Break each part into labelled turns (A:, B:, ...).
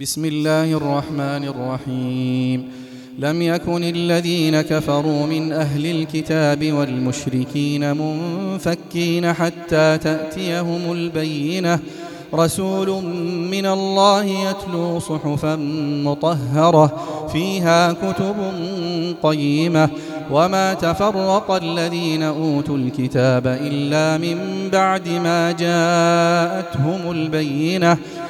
A: بسم الله الرحمن الرحيم لم يكن الذين كفروا من اهل الكتاب والمشركين منفكين حتى تاتيهم البينه رسول من الله يتلو صحفا مطهره فيها كتب قيمه وما تفرق الذين اوتوا الكتاب الا من بعد ما جاءتهم البينه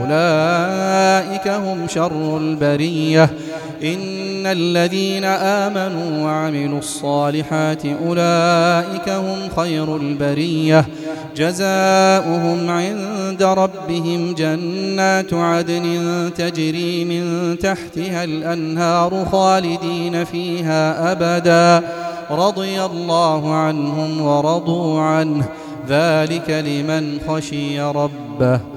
A: أولئك هم شر البرية إن الذين آمنوا وعملوا الصالحات أولئك هم خير البرية جزاؤهم عند ربهم جنات عدن تجري من تحتها الأنهار خالدين فيها أبدا رضي الله عنهم ورضوا عنه ذلك لمن خشي ربه